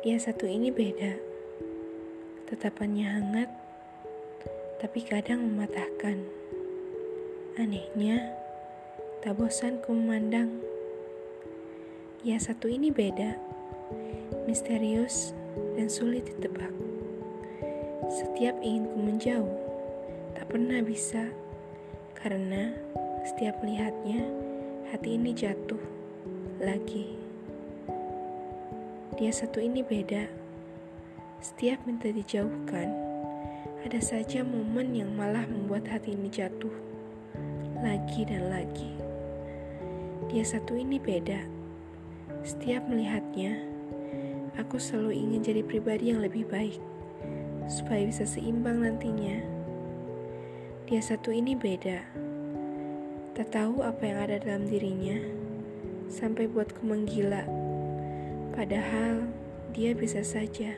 Dia satu ini beda. Tatapannya hangat, tapi kadang mematahkan. Anehnya, tak bosan ku memandang. Dia satu ini beda, misterius dan sulit ditebak. Setiap ingin ku menjauh, tak pernah bisa, karena setiap melihatnya, hati ini jatuh lagi. Dia satu ini beda. Setiap minta dijauhkan, ada saja momen yang malah membuat hati ini jatuh lagi dan lagi. Dia satu ini beda. Setiap melihatnya, aku selalu ingin jadi pribadi yang lebih baik supaya bisa seimbang nantinya. Dia satu ini beda. Tak tahu apa yang ada dalam dirinya sampai buatku menggila Padahal dia bisa saja